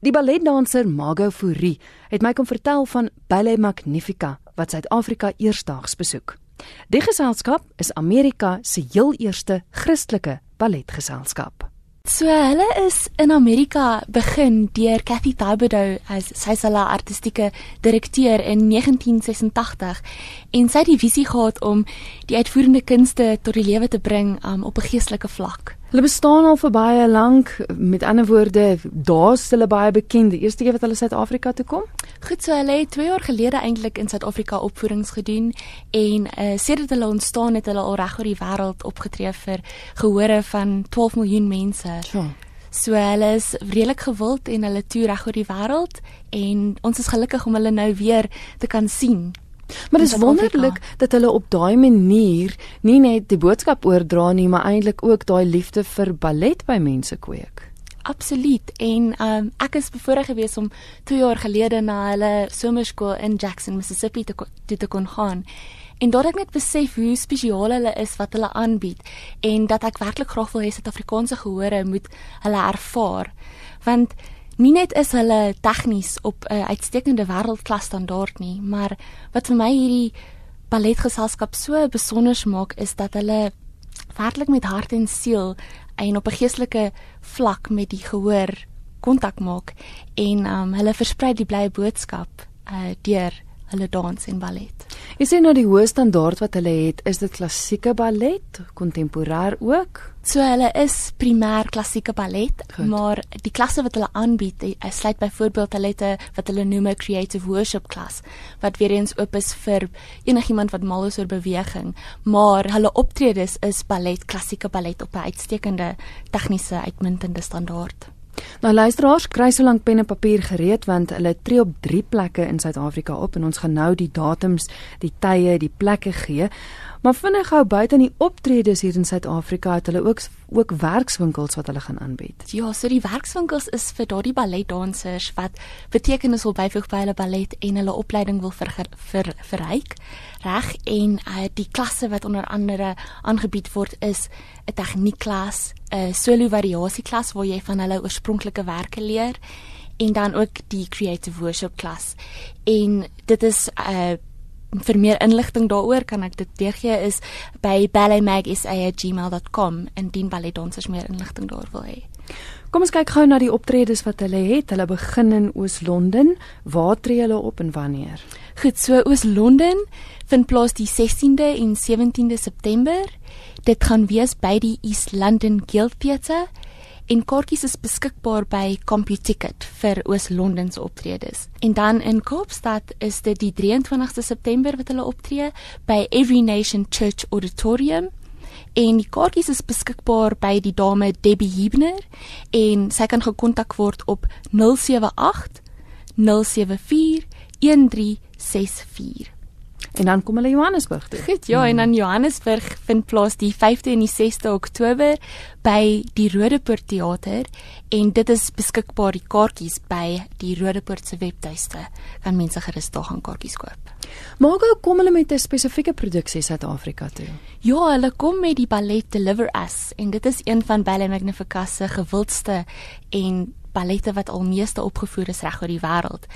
Die balletdanser Margot Fourie het my kom vertel van Ballet Magnifica wat Suid-Afrika eersdaags besoek. Die geselskap is Amerika se heel eerste Christelike balletgeselskap. So hulle is in Amerika begin deur Kathy Thibodeau as sy is hulle artistieke direkteur in 1986 en sy het die visie gehad om die uitvoerende kunste tot die lewe te bring um, op 'n geestelike vlak. Hulle bestaan al vir baie lank. Met ander woorde, daar's hulle baie bekend. Die eerste keer wat hulle Suid-Afrika toe kom? Goed, so hulle het 2 jaar gelede eintlik in Suid-Afrika opvoerings gedoen en uh sedert hulle ontstaan het hulle al reg oor die wêreld opgetree vir gehore van 12 miljoen mense. Ja. So hulle is redelik gewild en hulle toer reg oor die wêreld en ons is gelukkig om hulle nou weer te kan sien. Maar dit is wonderlik dat hulle op daai manier nie net die boodskap oordra nie, maar eintlik ook daai liefde vir ballet by mense kweek. Absoluut. En um, ek is bevoorreg geweest om 2 jaar gelede na hulle somerskool in Jackson, Mississippi te te, te kon gaan. En daar het ek net besef hoe spesiaal hulle is wat hulle aanbied en dat ek werklik graag wil hê Suid-Afrikaanse gehore moet hulle ervaar. Want nie net is hulle tegnies op 'n uh, uitstekende wêreldklas standaard nie, maar wat vir my hierdie balletgeselskap so besonder maak is dat hulle werklik met hart en siel en op 'n geestelike vlak met die gehoor kontak maak en um, hulle versprei die blye boodskap uh, deur hulle dans en ballet. Jy sê nou die hoë standaard wat hulle het, is dit klassieke ballet, kontemporêr ook? So hulle is primêr klassieke ballet, Goed. maar die klasse wat hulle aanbied, sluit byvoorbeeld hulle het 'n wat hulle noem 'n creative worship klas wat weer eens oop is vir enigiemand wat mal is oor beweging, maar hulle optredes is ballet, klassieke ballet op 'n uitstekende tegniese uitmuntende standaard. Nou luisteraars, kry so lank pen en papier gereed want hulle tree op 3 plekke in Suid-Afrika op en ons gaan nou die datums, die tye, die plekke gee. Maar vinnig gou buite in die optredes hier in Suid-Afrika het hulle ook ook werkswinkels wat hulle gaan aanbied. Ja, so die werkswinkels is vir daardie balletdansers wat betekenis wil byvoeg by hulle ballet en hulle opleiding wil vir, vir verryk. Reg en uh, die klasse wat onder andere aangebied word is 'n tegniekklas, 'n solo variasieklas waar jy van hulle oorspronklike werke leer en dan ook die creative worship klas. En dit is 'n uh, vir meer inligting daaroor kan ek dit gee is by balletmag@gmail.com indien balletdansers meer inligting daar wil hê. Kom ons kyk gou na die optredes wat hulle het. Hulle begin in Oos-London. Waar tree hulle op en wanneer? Goed, so Oos-London vind plaas die 16de en 17de September. Dit gaan wees by die East London Guild Theatre en kaartjies is beskikbaar by CompuTicket vir Oos-London se optredes. En dan in Kaapstad is dit die 23ste September wat hulle optree by Every Nation Church Auditorium. En die kaartjies is beskikbaar by die dame Debbie Hebner en sy kan gekontak word op 078 074 1364. En dan kom hulle Johannesburg toe. Goed, ja, en dan Johannesburg vind plaas die 5de en die 6de Oktober by die Rodepoort Theater en dit is beskikbaar die kaartjies by die Rodepoort se webtuiste. Kan mense gerus daar gaan kaartjies koop. Maar hoe kom hulle met 'n spesifieke produksie Suid-Afrika toe? Ja, hulle kom met die ballet Deliver Us en dit is een van Ballet Magnifica se gewildste en ballette wat al meeste opgevoer is reg oor die wêreld.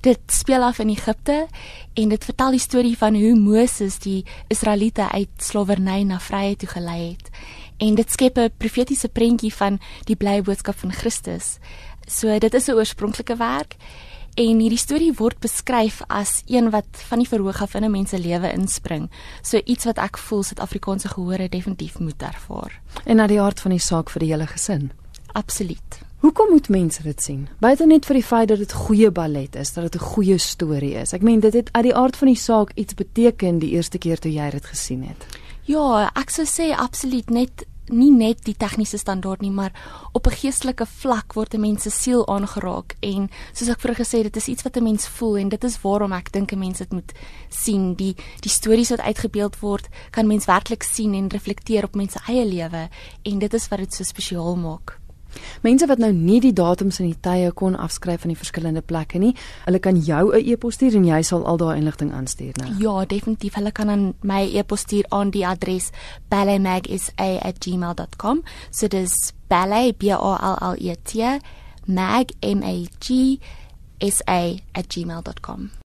Dit speel af in Egipte en dit vertel die storie van hoe Moses die Israeliete uit slawerny na vryheid toe gelei het. En dit skep 'n profetiese prentjie van die blye boodskap van Christus. So dit is 'n oorspronklike werk en hierdie storie word beskryf as een wat van die verhoog af in 'n mens se lewe inspring. So iets wat ek voel Suid-Afrikaanse gehore definitief moet ervaar. En na die hart van die saak vir die hele gesin. Absoluut. Hoekom moet mense dit sien? Buite net vir die feit dat dit goeie ballet is, dat dit 'n goeie storie is. Ek meen dit het uit die aard van die saak iets beteken die eerste keer toe jy dit gesien het. Ja, ek sou sê absoluut net nie net die tegniese standaard nie, maar op 'n geestelike vlak word 'n mens se siel aangeraak en soos ek vroeër gesê het, dit is iets wat 'n mens voel en dit is waarom ek dink 'n mens dit moet sien. Die die stories wat uitgebeeld word, kan mens werklik sien en reflekteer op mense eie lewe en dit is wat dit so spesiaal maak. Mense wat nou nie die datums en die tye kon afskryf van die verskillende plekke nie, hulle kan jou 'n e-pos stuur en jy sal al daai inligting aanstuur nou. Ja, definitief. Hulle kan aan my e-pos stuur aan die adres balletmagisa@gmail.com. So dis ballet b a l l e t mag m a g sa@gmail.com